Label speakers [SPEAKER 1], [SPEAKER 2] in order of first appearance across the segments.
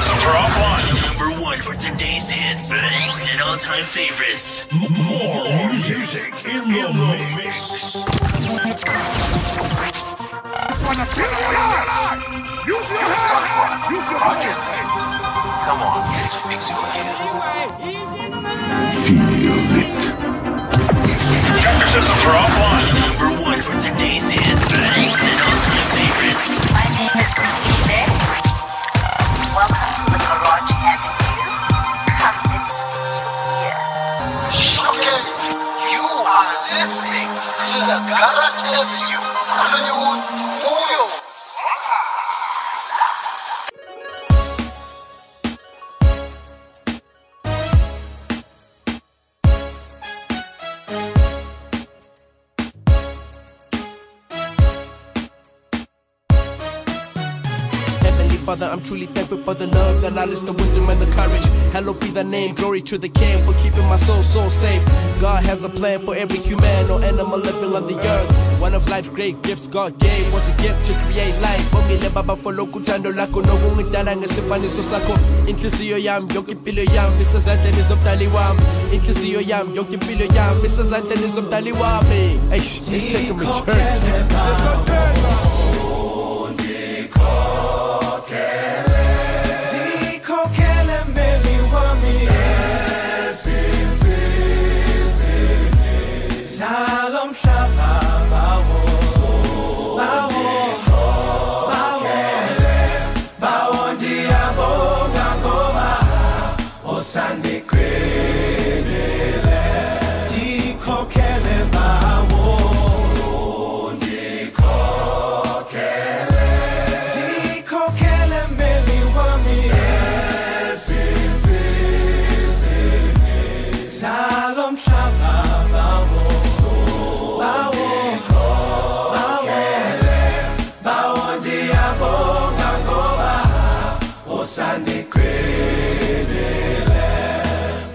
[SPEAKER 1] systems are offline.
[SPEAKER 2] Number one for today's hits and all-time favorites.
[SPEAKER 1] More music in the mix.
[SPEAKER 3] Come on, let's fix your head.
[SPEAKER 1] Chapter systems are offline.
[SPEAKER 2] Number one for today's hits and all-time favorites.
[SPEAKER 4] To
[SPEAKER 5] Father, I'm truly thankful for the love, the knowledge, the wisdom, and the courage. Hallowed be thy name, glory to the King for keeping my soul so safe. God has a plan for every human or animal living on the earth. One of life's great gifts God gave was a gift to create life. Ongile baba folo kuthando lakho nokungidala ngesifaniso sakho. Inhliziyo yami yonke impilo yami isezandleni zomdali wami. Inhliziyo yami yonke impilo yami isezandleni zomdali wami. Eish, take him to church. Sesondela.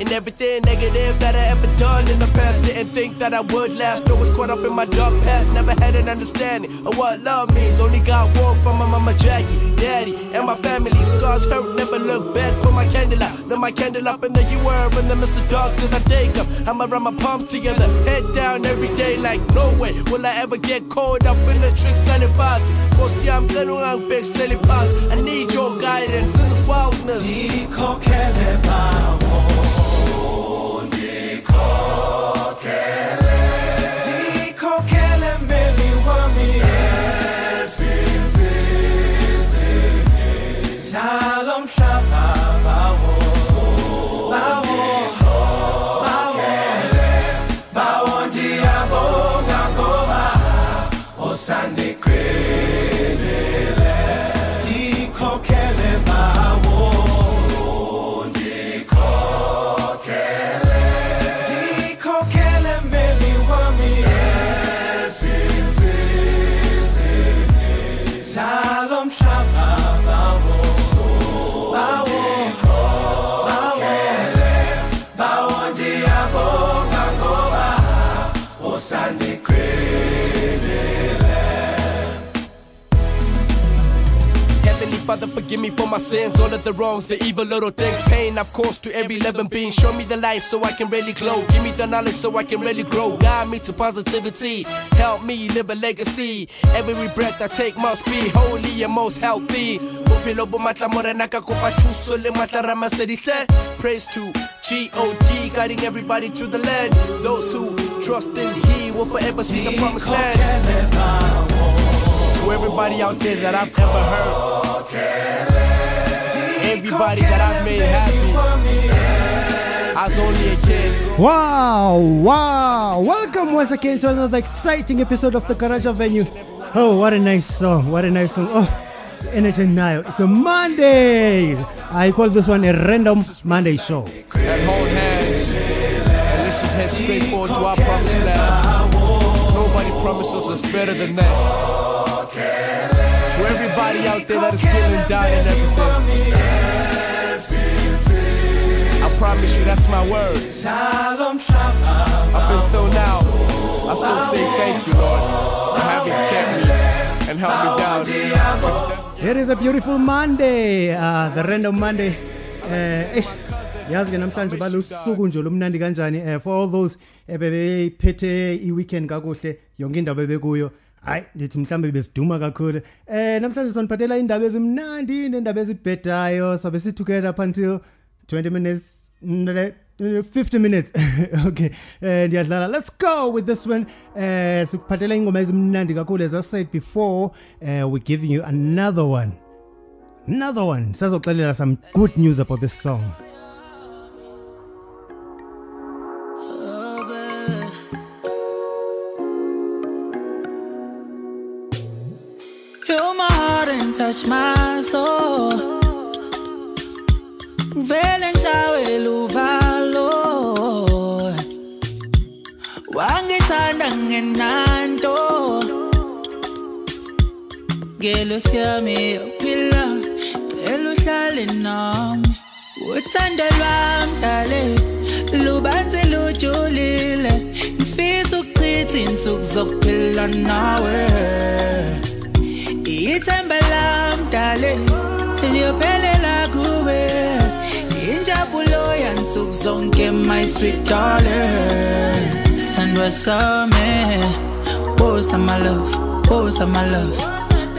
[SPEAKER 5] In everything negative that I ever done in the past, didn't think that I would last. I was caught up in my dark past, never had an understanding of what love means. Only got warmth from my mama Jackie, daddy, and my family. Scars hurt, never look back. Put my candle out, lit my candle up, and there you were. And then Mr. Dark till I take up. I'ma run my palms together, head down every day, like no way will I ever get caught up in the tricks that it finds. Cause I'm gonna big silly parts. I need your guidance in this wildness.
[SPEAKER 6] Ndikhokhele osandiqinile
[SPEAKER 5] Heavenly Father, forgive me for my sins, all of the wrongs, the evil little things, pain I've caused to every living being. Show me the light so I can really glow. Give me the knowledge so I can really grow. Guide me to positivity. Help me live a legacy. Every breath I take must be holy and most healthy. Praise to G-O-D, guiding everybody to the land. Those who trust in He will forever see the promised land. To everybody out there that I've ever heard. Everybody that I've made happy. I was only a kid.
[SPEAKER 7] Wow, wow. Welcome once again to another exciting episode of the Garage Venue. Oh, what a nice song. What a nice song. Oh, Energy Nile. It's a Monday. I call this one a random Monday show.
[SPEAKER 5] And hold hands. Head straight forward to our promised land. Nobody promises us better than that. To everybody out there that is feeling down and everything. I promise you, that's my word. Up until now, I still say thank you, Lord, for having kept me and held me down.
[SPEAKER 7] It is a beautiful Monday, uh, the random Monday. Eish, yazi ke namhlanje balusuku nje lomnandi kanjani eh, for all those ebebephethe i-weekend kakuhle yonke indaba ebekuyo hayi ndithi mhlawumbe besiduma kakhulu. Eh namhlanje soniphathela indaba ezimnandi nendaba ezibhedayo sabe si together up until 20 minutes mm, 50 minutes. Okay eh ndiyadlala. Let's go with this one. Eh sikuphathela ingoma ezimnandi kakhulu as i said before uh, we're giving you another one. Another one. Sazoxelela some good news about this song
[SPEAKER 8] touch my soul. Vele ngishawela uvalo. Wangithanda ngenanto. Ngelo siyami yokuphila. Cela uhlale nami. Uthando lwami dale. Lubanzi lujulile. Ngifisa ukuchitha insuku zokuphila nawe. Ithemba lam dale liyophelela kuwe. Injabulo yansuku zonke my sweet darling. Sandwa sami wosa my love. Wosa my love.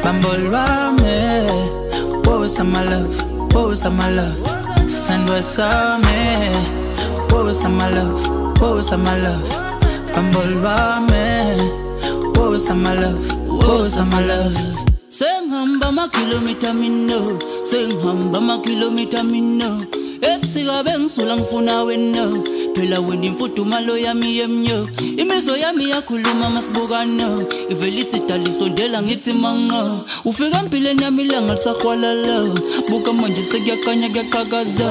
[SPEAKER 8] Bambo lwami wosa my love. Wosa my love. Sandwa sami wosa my love. Wosa my love. Bambo lwami wosa my love. Wosa my love Sengihamba amakilomita mino Sengihamba amakilomita mino Ebusika bengisula ngifuna wena. Phela wena imfudumalo yami yemnyo Imizwa yami yakhuluma masibukana Ivele ithi dala isondela ngithi manga. Ufika empilweni yami ilanga lisahwalala Buka manje sekuyakanya kuyaqhakaza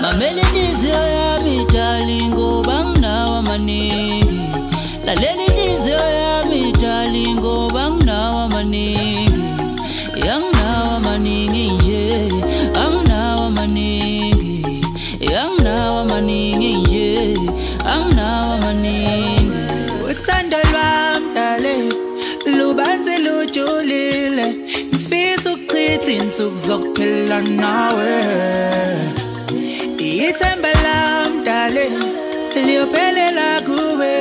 [SPEAKER 8] Mamela inhliziyo yami dali ngoba nginawo amaningi. Lalela inhliziyo yami dali ngoba nginawo amaningi Amaningi nje Anginawo nje Anginawo Uthando lwami dale Lubanzi lujulile Ngifisa ukuchitha insuku zokuphila nawe. Ithemba lam dale liyophelela kuwe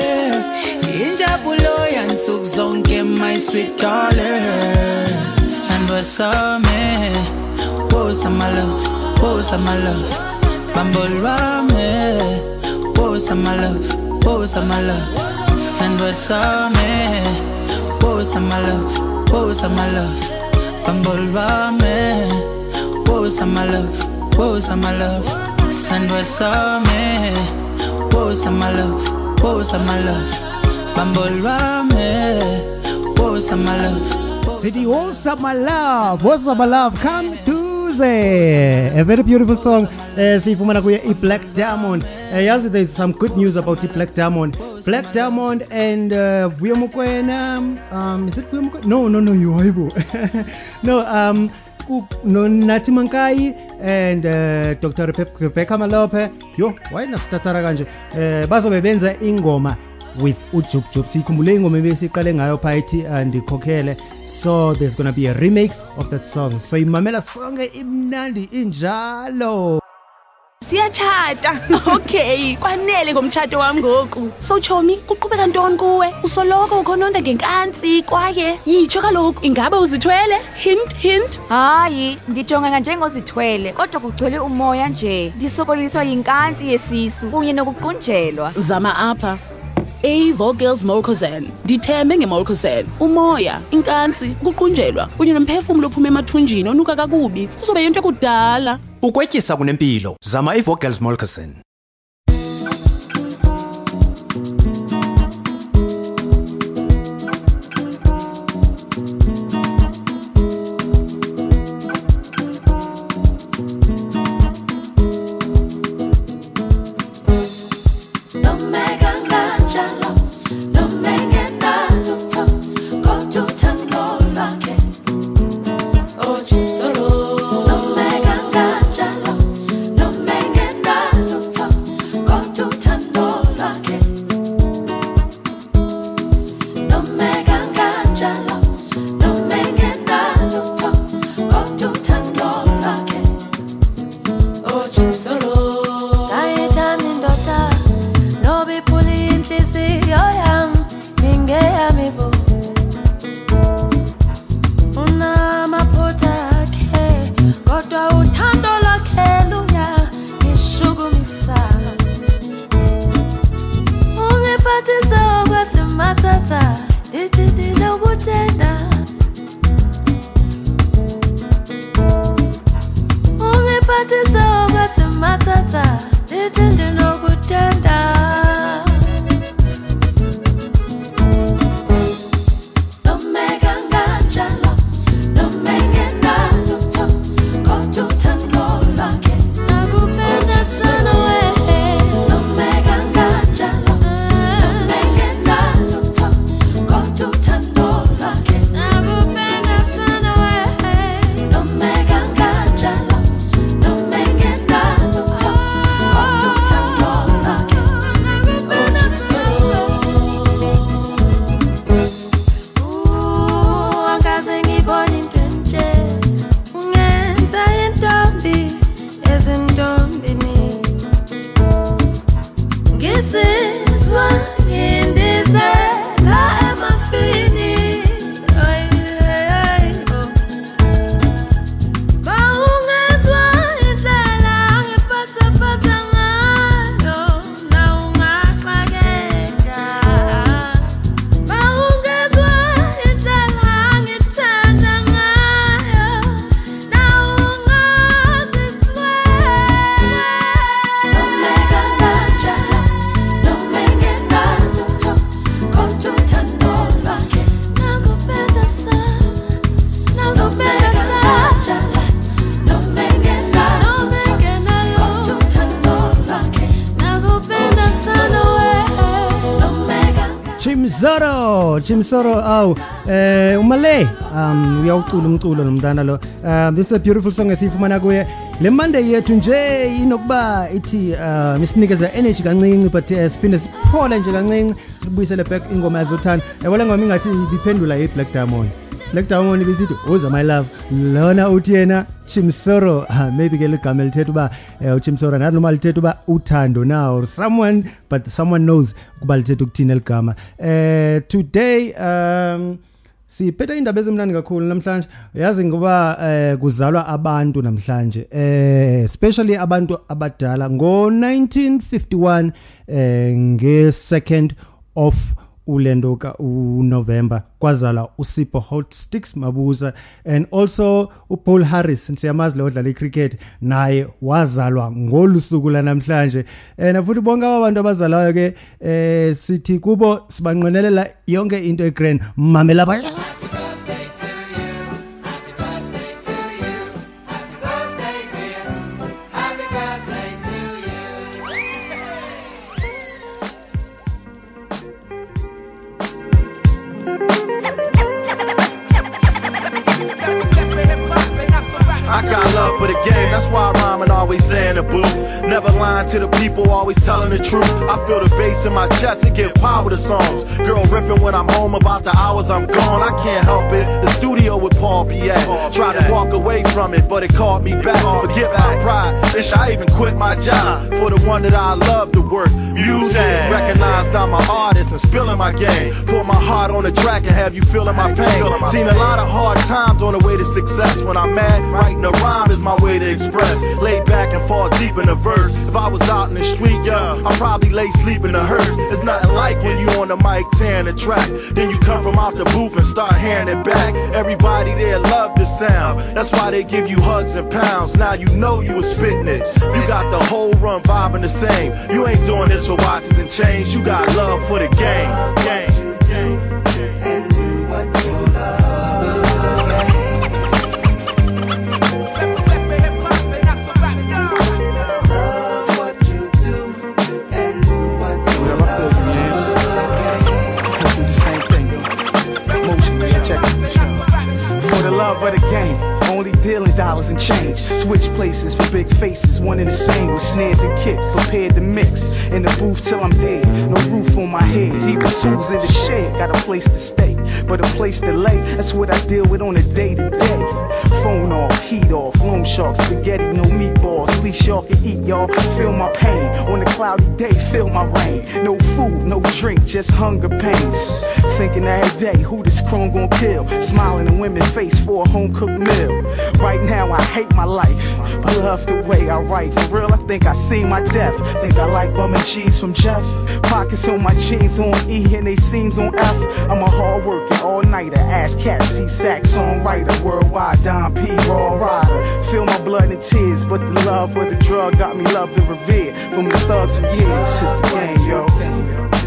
[SPEAKER 8] injabulo yansuku zonke my sweet darling sandwa sami wosa my love wosa my love bambo lwami wosa my love wosa my love sandwa sami wosa my love wosa my love bambo lwami wosa my love wosa my love sandwa sami wosa my love wosa my love bambo lwami wosa my love?
[SPEAKER 7] City What's Up My Love? What's Up My Love? Come Tuesday A very beautiful song. Uh, siyifumana kuye i-Black Diamond. Uh, yazi there's some good news about i-Black Diamond. Black Diamond and uh, Vuyo Mokoena um, is it Vuyo? No, no, no, you hayibo No, um ku- no Nathi Mankayi and uh, Dr. Rebe- Rebecca Malope. Yo wayenasitatara kanje. Uh, bazobe benza ingoma with ujubjub siyikhumbule ingoma ebesiqale ngayo phakathi andikhokhele so there's gonna be a remake of that song. So imamela sonke imnandi injalo.
[SPEAKER 9] Siyatshata okay kwanele ngomtshato wami ngoku so chomi kuqhubeka ntoni kuwe? Usoloko ukhononda ngenkansi kwaye yitsho kaloku ingabe uzithwele? Hint hint.
[SPEAKER 10] Hayi ndijongeka njengozithwele kodwa kugcwele umoya nje. Ndisokoliswa yinkansi yesisu kunye nokuqunjelwa.
[SPEAKER 9] Zama apha. A-vocals molcosan ndithembe ngemolcosan umoya inkansi ukuqunjelwa kunye nomphefumlo ophuma emathunjini onuka kakubi kuzobe yinto ekudala.
[SPEAKER 11] Ukwetyisa kunempilo. Zama ivogels molkerson
[SPEAKER 7] Chimzoro, Chimzoro aw eh umale um uyawucula umculo nomntana lo. Um this is a beautiful song esiyifumana kuye. Le Monday yethu nje inokuba ithi um isinikeza energy kancinci but eh, siphinde siphole nje kancinci sibuyisele back ingoma yazothanda yabo le ngoma ingathi ibiphendula yi Black Diamond. Black Diamond bisithi uza my love? Lona uthi yena Chimsoro. Uh, maybe ke ligama lithetha uba uh, uchimsoro nathi noma lithetha uba uthando na or someone but someone knows ukuba lithetha ukuthini eligama um today um siphethe iindaba ezimnandi kakhulu namhlanje. Uyazi ngoba eh kuzalwa abantu namhlanje eh especially abantu abadala ngo 1951 eh nge 2nd of ulendo ka uNovember kwazala uSipho Holtsticks Mabuza and also uPaul Harris siyamazi lo odlala icricket naye wazalwa ngolusuku lanamhlanje. And futhi bonke abantu abazalayo ke eh sithi kubo sibanqenelela yonke into egrand mamela ba
[SPEAKER 12] always stay in the booth. Never lying to the people, always telling the truth. I feel the bass in my chest, and give power to songs. Girl riffing when I'm home about the hours I'm gone, I can't help it. The studio with Paul be at. Tried to walk away from it, but it called me back. Forget my pride, ish, I even quit my job for the one that I love to work. Music, recognized I'm an artist and spilling my game. Put my heart on the track and have you feeling my pain. Seen a lot of hard times on the way to success. When I'm mad, writing a rhyme is my way to express. Lay back and fall deep in the verse. If I was out in the street, yeah, I'd probably lay sleep in the hearse. It's nothing like when you on the mic tearing the track. Then you come from out the booth and start hearing it back. Everybody there love the sound. That's why they give you hugs and pounds. Now you know you was spitting it. You got the whole run vibing the same. You ain't doing this for watches and chains. You got love for the game.
[SPEAKER 13] For the love of the game, only dealing dollars and change. Switch places for big faces, one and the same with snares and kicks. Prepared to mix in the booth till I'm dead. No roof on my head, even tools in the shed. Got a place to stay, but a place to lay. That's what I deal with on a day to day. Phone off, heat off, loan shark, spaghetti, no meatballs. Least y'all can eat, y'all. Feel my pain on a cloudy day, feel my rain. No food, no drink, just hunger pains. Thinking every day, who this chrome gon' kill? Smiling in women's face for a home cooked meal. Right now, I hate my life. I love the way I write. For real, I think I see my death. Think I like bum and cheese from Jeff. Pockets on my jeans on E and they seams on F. I'm a hard working all nighter, ass cat, C sax songwriter, worldwide Don P raw rider. Feel my blood and tears, but the love for the drug got me loved and revered from the thugs of years. It's the game. Yo,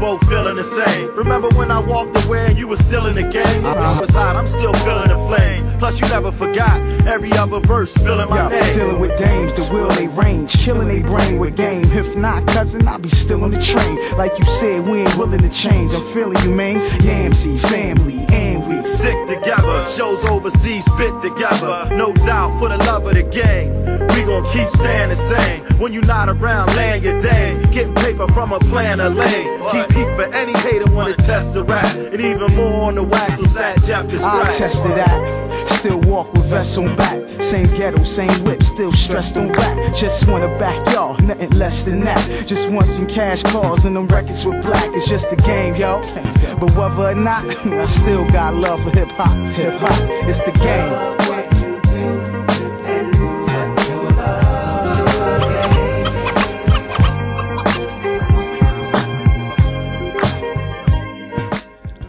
[SPEAKER 12] both feeling the same. Remember when I walked away and you were still in the game? It was hot, I'm still feeling the flame. Plus, you never forgot every other verse spilling my
[SPEAKER 13] Yo,
[SPEAKER 12] name.
[SPEAKER 13] dealing with dames, the will they range, killing they brain with game. If not, cousin, I'll be still on the train. Like you said, we ain't willing to change. I'm feeling you, man. Yamsey, family, and we
[SPEAKER 12] Stick together, shows overseas spit together. No doubt for the love of the game. We gon' keep staying the same. When you not around, laying your dame. Getting paper from a plan of lane. Keep heat for any hater wanna test the rap. And even more on the wax, so sad Jeff can
[SPEAKER 13] I tested that. Still walk with vests on back. Same ghetto, same whip, still stressed on rap. Just wanna back y'all, nothing less than that. Just want some cash calls and them records with black. It's just a game, yo. But whether or not, I still got love for hip hop. Hip hop, it's the game.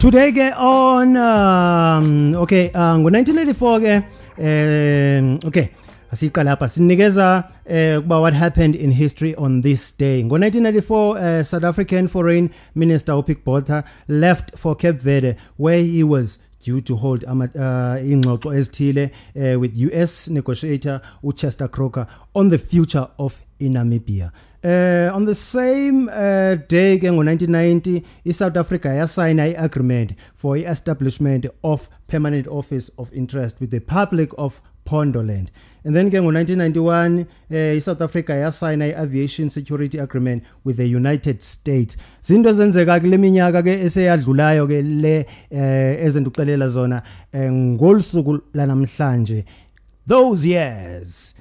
[SPEAKER 14] Today ke on um okay uh, ngo1994 ke um okay asiqala lapha sinikeza eh kuba what happened in history on this day. Ngo1994 uh, South African Foreign Minister uPik Botha left for Cape Verde where he was due to hold ama uh, ingxoxo ezithile uh, with US negotiator uChester Croker on the future of Namibia Uh, on the same uh, day ke ngo1990 iSouth Africa yasayina iagreement for iestablishment of permanent office of interest with the Republic of Pondoland. And then ke ngo1991 uh, iSouth Africa yasayina iaviation security agreement with the United States. Zinto ezenzeka kule minyaka ke eseyadlulayo ke le uh, ezenduxelela zona uh, ngolusuku lanamhlanje those years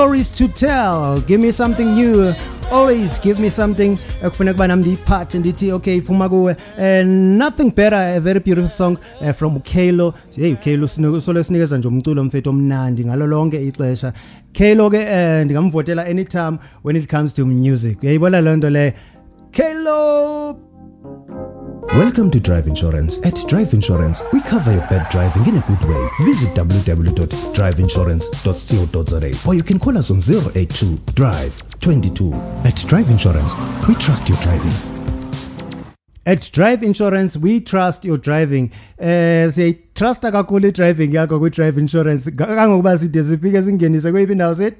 [SPEAKER 15] stories to tell. Give me
[SPEAKER 16] something new.
[SPEAKER 7] Always give me something. Ekufuneka kuba nami ndiyiphathe ndithi okay iphuma kuwe. And nothing better a very beautiful song uh, from Kalo hey Kalo solo sinikeza nje umculo mfethu omnandi ngalo lonke ixesha. Kalo ke uh, ndingamvotela anytime when it comes to music. Uyayibona loo nto le? Kalo
[SPEAKER 17] Welcome to Drive Insurance. At Drive Insurance, we cover your bad driving in a good way. Visit www.driveinsurance.co.za or you can call us on 082 Drive 22. At Drive Insurance, we trust your driving.
[SPEAKER 7] At Drive Insurance we trust your driving. Eh siyayitrusta kakhulu i-driving yakho kwi-Drive Insurance Ga- kangokuba side sifike singenise kweyiphi indawo sethi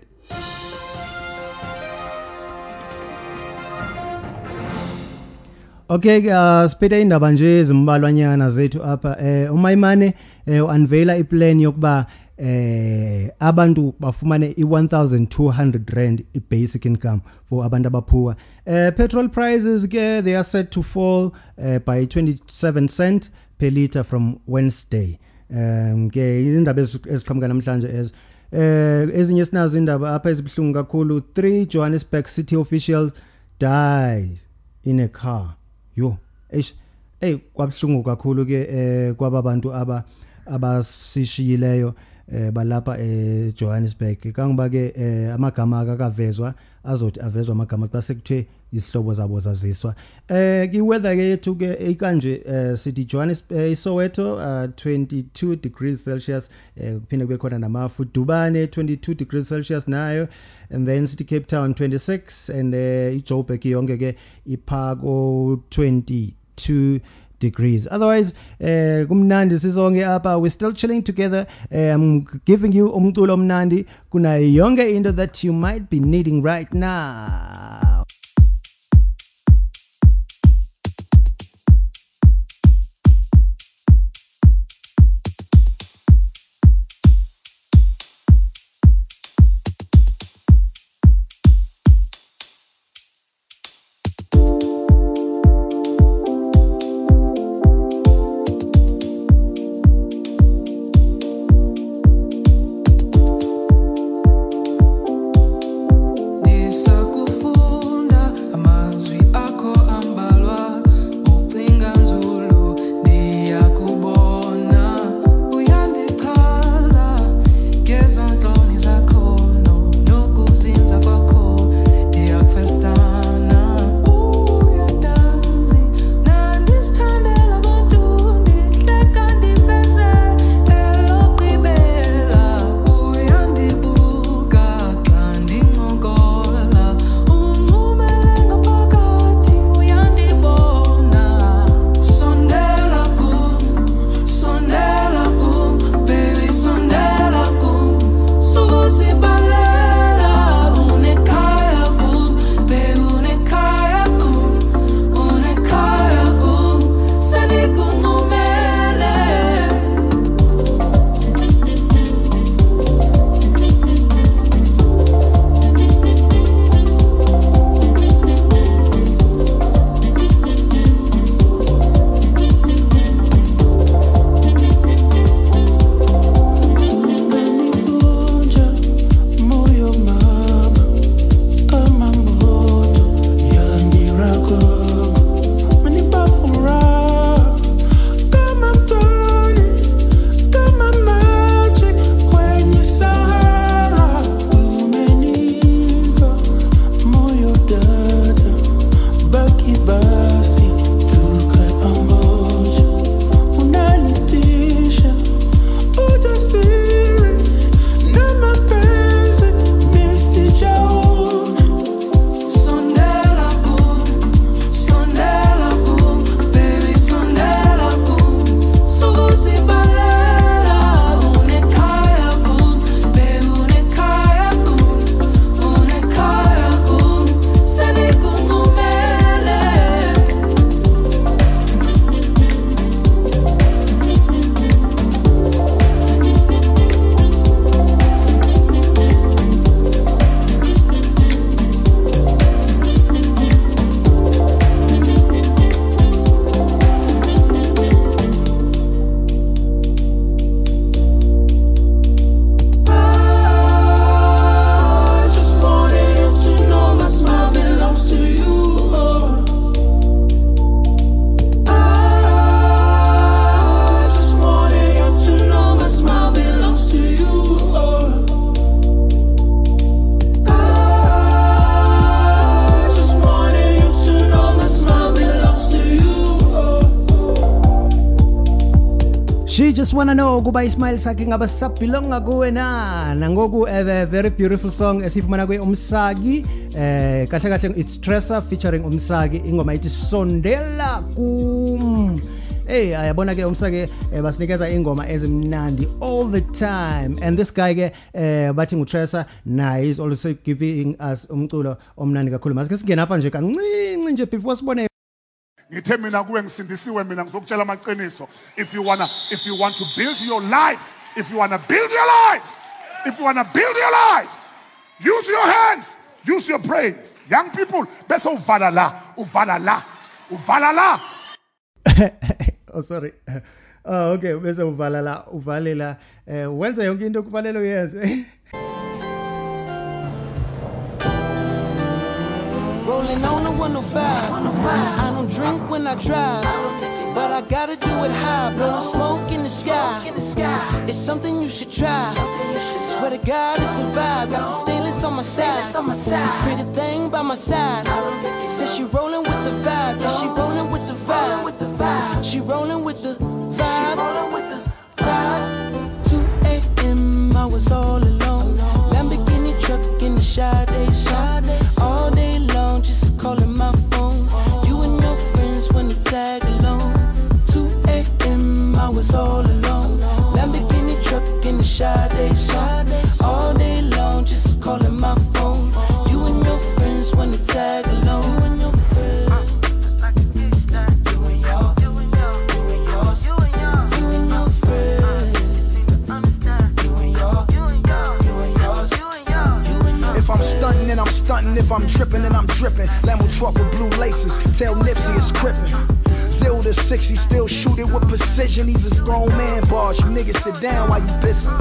[SPEAKER 7] Okay uh, siphethe indaba nje ezimbalwanyana zethu apha eh umayimane eh unveila iplan yokuba eh abantu bafumane i1200 rand i-basic income for abantu abaphuwa. Eh petrol prices ke they are set to fall uh, by 27 cent per liter from Wednesday. Um ke indaba ezi- eziqhamuka namhlanje ez eh ezinye sinazo indaba apha ezibhlungu kakhulu. 3 Johannesburg city officials dies in a car. Yo eish hey kwabhlungu kakhulu ke eh kwaba bantu aba abasishiyileyo eh balapha eh Johannesburg. Kangoba ke eh amagama akakavezwa azothi avezwa amagama xa sekuthe isihlobo zabo zaziswa. Eh ki weather ke yethu ke ikanje eh sithi Johannesburg eh, Soweto uh, 22 degrees Celsius eh kuphinde kube khona namafudubane 22 degrees Celsius nayo and then sithi Cape Town 26 and eh iJoburg yonke ke iphako 22 degrees. Otherwise eh kumnandi sizonke apha. We still chilling together. Eh, i'm giving you umculo omnandi kuna yonke into that you might be needing right now we just wanna know ukuba ismile sakhe ngaba sisabhilonga kuwe na nangoku a very beautiful song esifumana kwe umsaki. Eh kahle kahle it's Tressa featuring umsaki ingoma ithi sondela kum. Hey ayabona ke umsake eh, basinikeza ingoma ezimnandi all the time. And this guy ke eh bathi nguTressa naye is also giving us umculo omnandi kakhulu. Masike singena apha nje kancinci nje before sibone
[SPEAKER 18] ngithe mina kuwe ngisindisiwe mina ngizokutshela amaqiniso. If you wanna if you want to build your life if you wanna build your life if you wanna build your life use your hands use your brains. Young people bese uvala la uvala la uvala la.
[SPEAKER 7] Oh sorry. Oh okay bese uvala la uvale la eh wenza yonke into uyenze
[SPEAKER 19] Rolling on the 105. I don't drink when I drive. But I gotta do it high, blowing smoke in the sky. It's something you should try. Swear to God, it's a vibe. Got the stainless on my side. This pretty thing by my side. Says she rolling with the vibe. Yeah, she rolling with the vibe. She rolling with the vibe. 2 a.m. I was all alone. Lamborghini truck in the Sade. All day the Sade song. All day long, just calling my phone. You and your friends you tag along. You and your friends. You and your, you and yours. You and your friends. You and your, you and yours.
[SPEAKER 20] If I'm stunting, then I'm stunting. If I'm tripping, then I'm dripping. Lambo truck with blue laces. Tell Nipsey it's crippin'. Zero to 60, still shoot it with precision. He's a grown man boss. You niggas sit down while you pissin'.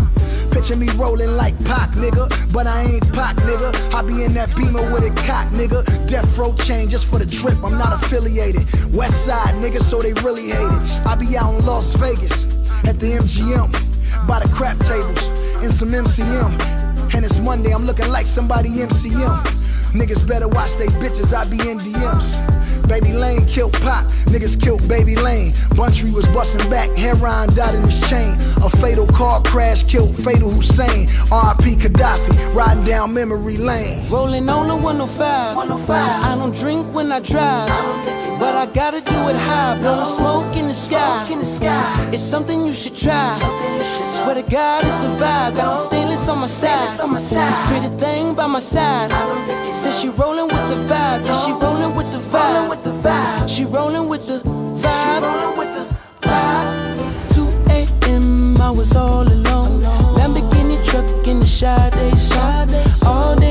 [SPEAKER 20] Picture me rolling like Pac, nigga. But I ain't Pac, nigga. I be in that beamer with a cock, nigga. Death row chain just for the drip. I'm not affiliated. West side, nigga, so they really hate it. I be out in Las Vegas at the MGM by the crap tables in some MCM. And it's Monday, I'm looking like somebody MCM. Niggas better watch they bitches, I be in DMs. Baby Lane killed Pop, niggas killed Baby Lane. Buntry was busting back, heroin died in his chain. A fatal car crash killed Fatal Hussein. RP Gaddafi, riding down memory lane.
[SPEAKER 19] Rolling on the 105. 105. I don't drink when I drive. But I gotta do it high, blowing smoke in the sky. In the sky. It's something you should try. Swear to God, it's a vibe. Got the stainless on my side. This pretty thing by my side. Says she rolling with the vibe. Yeah, she rolling with the vibe. She rolling with the vibe. She rollin' with the vibe. 2 a.m. I was all alone. Lamborghini truck in the song. All day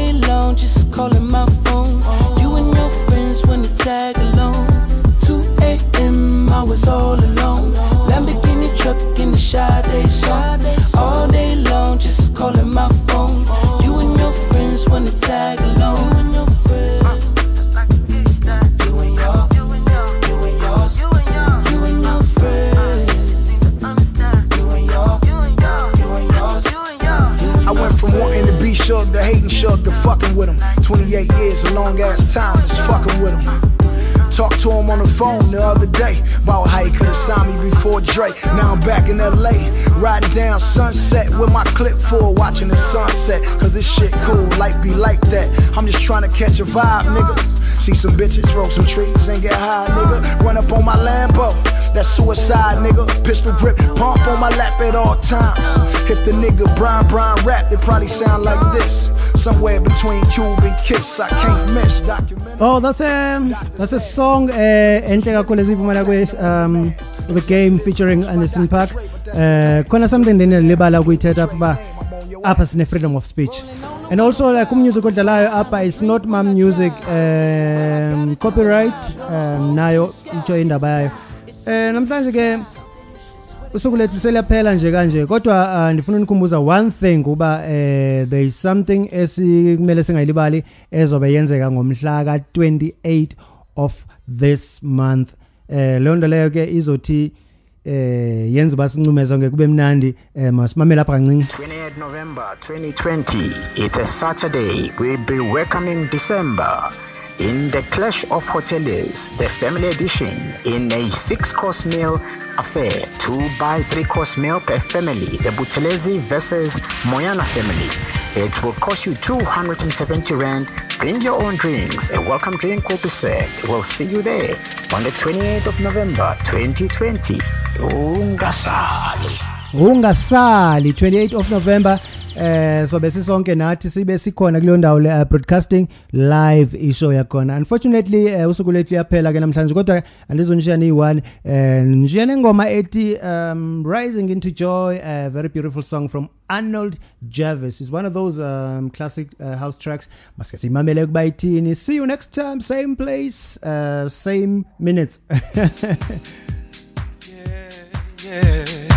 [SPEAKER 20] 28 years, a long ass time, just fucking with him. Talked to him on the phone the other day about how he could've signed me before Drake. Now I'm back in LA, riding down Sunset with my clip full, watching the sunset. Cause this shit cool, life be like that. I'm just trying to catch a vibe, nigga. See some bitches, roll some trees and get high, nigga. Run up on my Lambo, that's suicide, nigga. Pistol grip, pump on my lap at all times. If the nigga Brian Brian rap, it probably sound like this. Somewhere between Cube and Kiss, I can't miss. Documentary.
[SPEAKER 7] Oh that's a that's a song eh enhle kakhulu um the game featuring Anderson .Paak. Eh khona something then libala ukuyithetha kuba apha sine freedom of speech. And also like ummusic odlalayo apha is not my music um copyright um nayo itsho indaba yayo. Eh namhlanje ke usuku lethu seliyaphela nje kanje kodwa ah, ndifuna unikhumbuza one thing uba eh there is something esikumele singayilibali ezobe yenzeka ngomhla ka28 of this month eh leyo nto leyo ke izothi eh yenza basincumeza ngeke kube mnandi eh masimamela lapha kancinci
[SPEAKER 21] 28 November 2020. It's a Saturday. We'll be welcoming December. In the Clash of Hoteliers, the family edition, in a six-course meal affair, two by three-course meal per family, the Butelezi versus Moyana family. It will cost you 270 rand. Bring your own drinks. A welcome drink will be served. We'll see you there on the 28th of November 2020. Ungasali.
[SPEAKER 7] ungasali 28 of november eh so bese sonke nathi sibe sikhona kuleyo ndawo le uh, broadcasting live ishow yakhona. Unfortunately uh, usuku lethu yaphela ke namhlanje kodwa andizonishiya ni-one um nishiya nengoma ethi um rising into joy a very beautiful song from arnold jervis is one of those um, classic uh, house tracks. Masike siyimamele ukuba ithini. See you next time same place uh, same minutes.
[SPEAKER 16] Yeah. I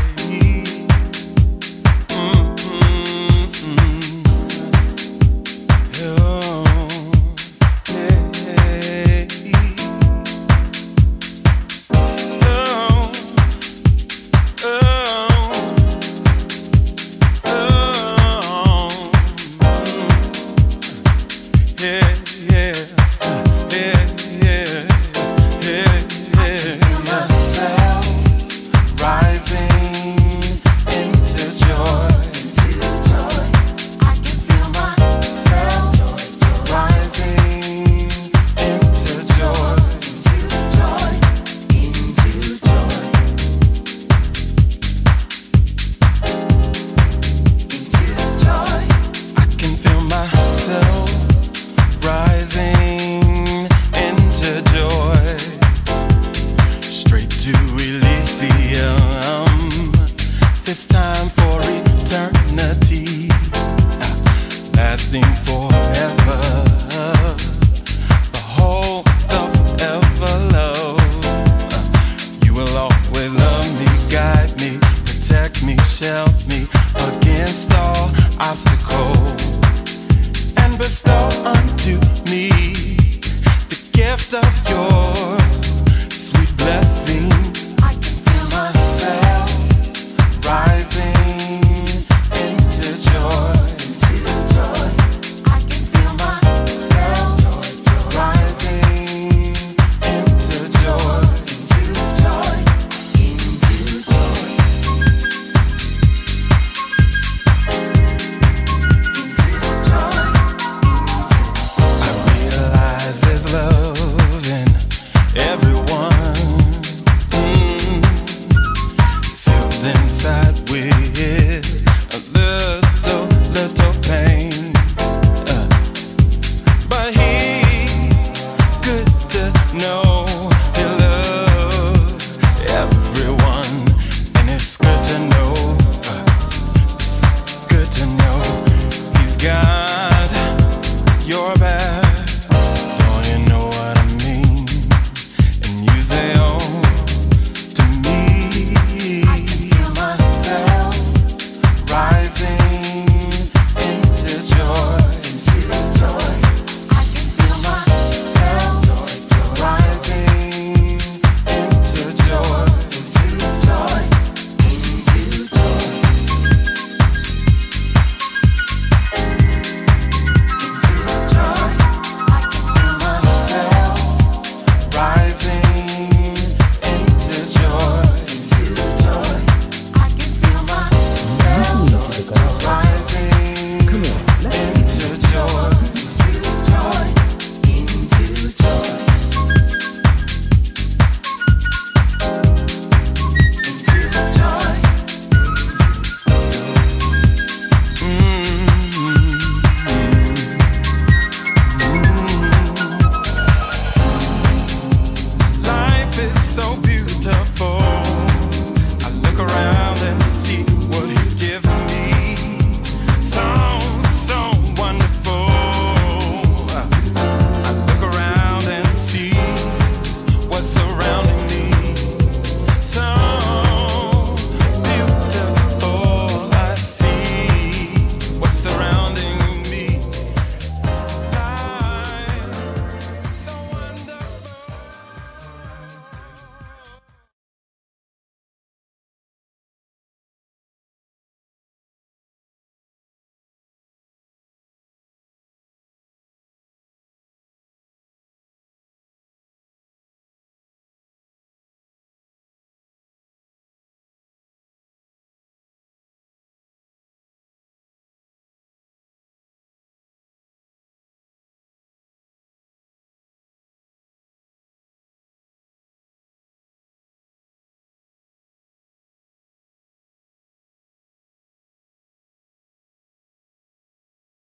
[SPEAKER 16] so beautiful.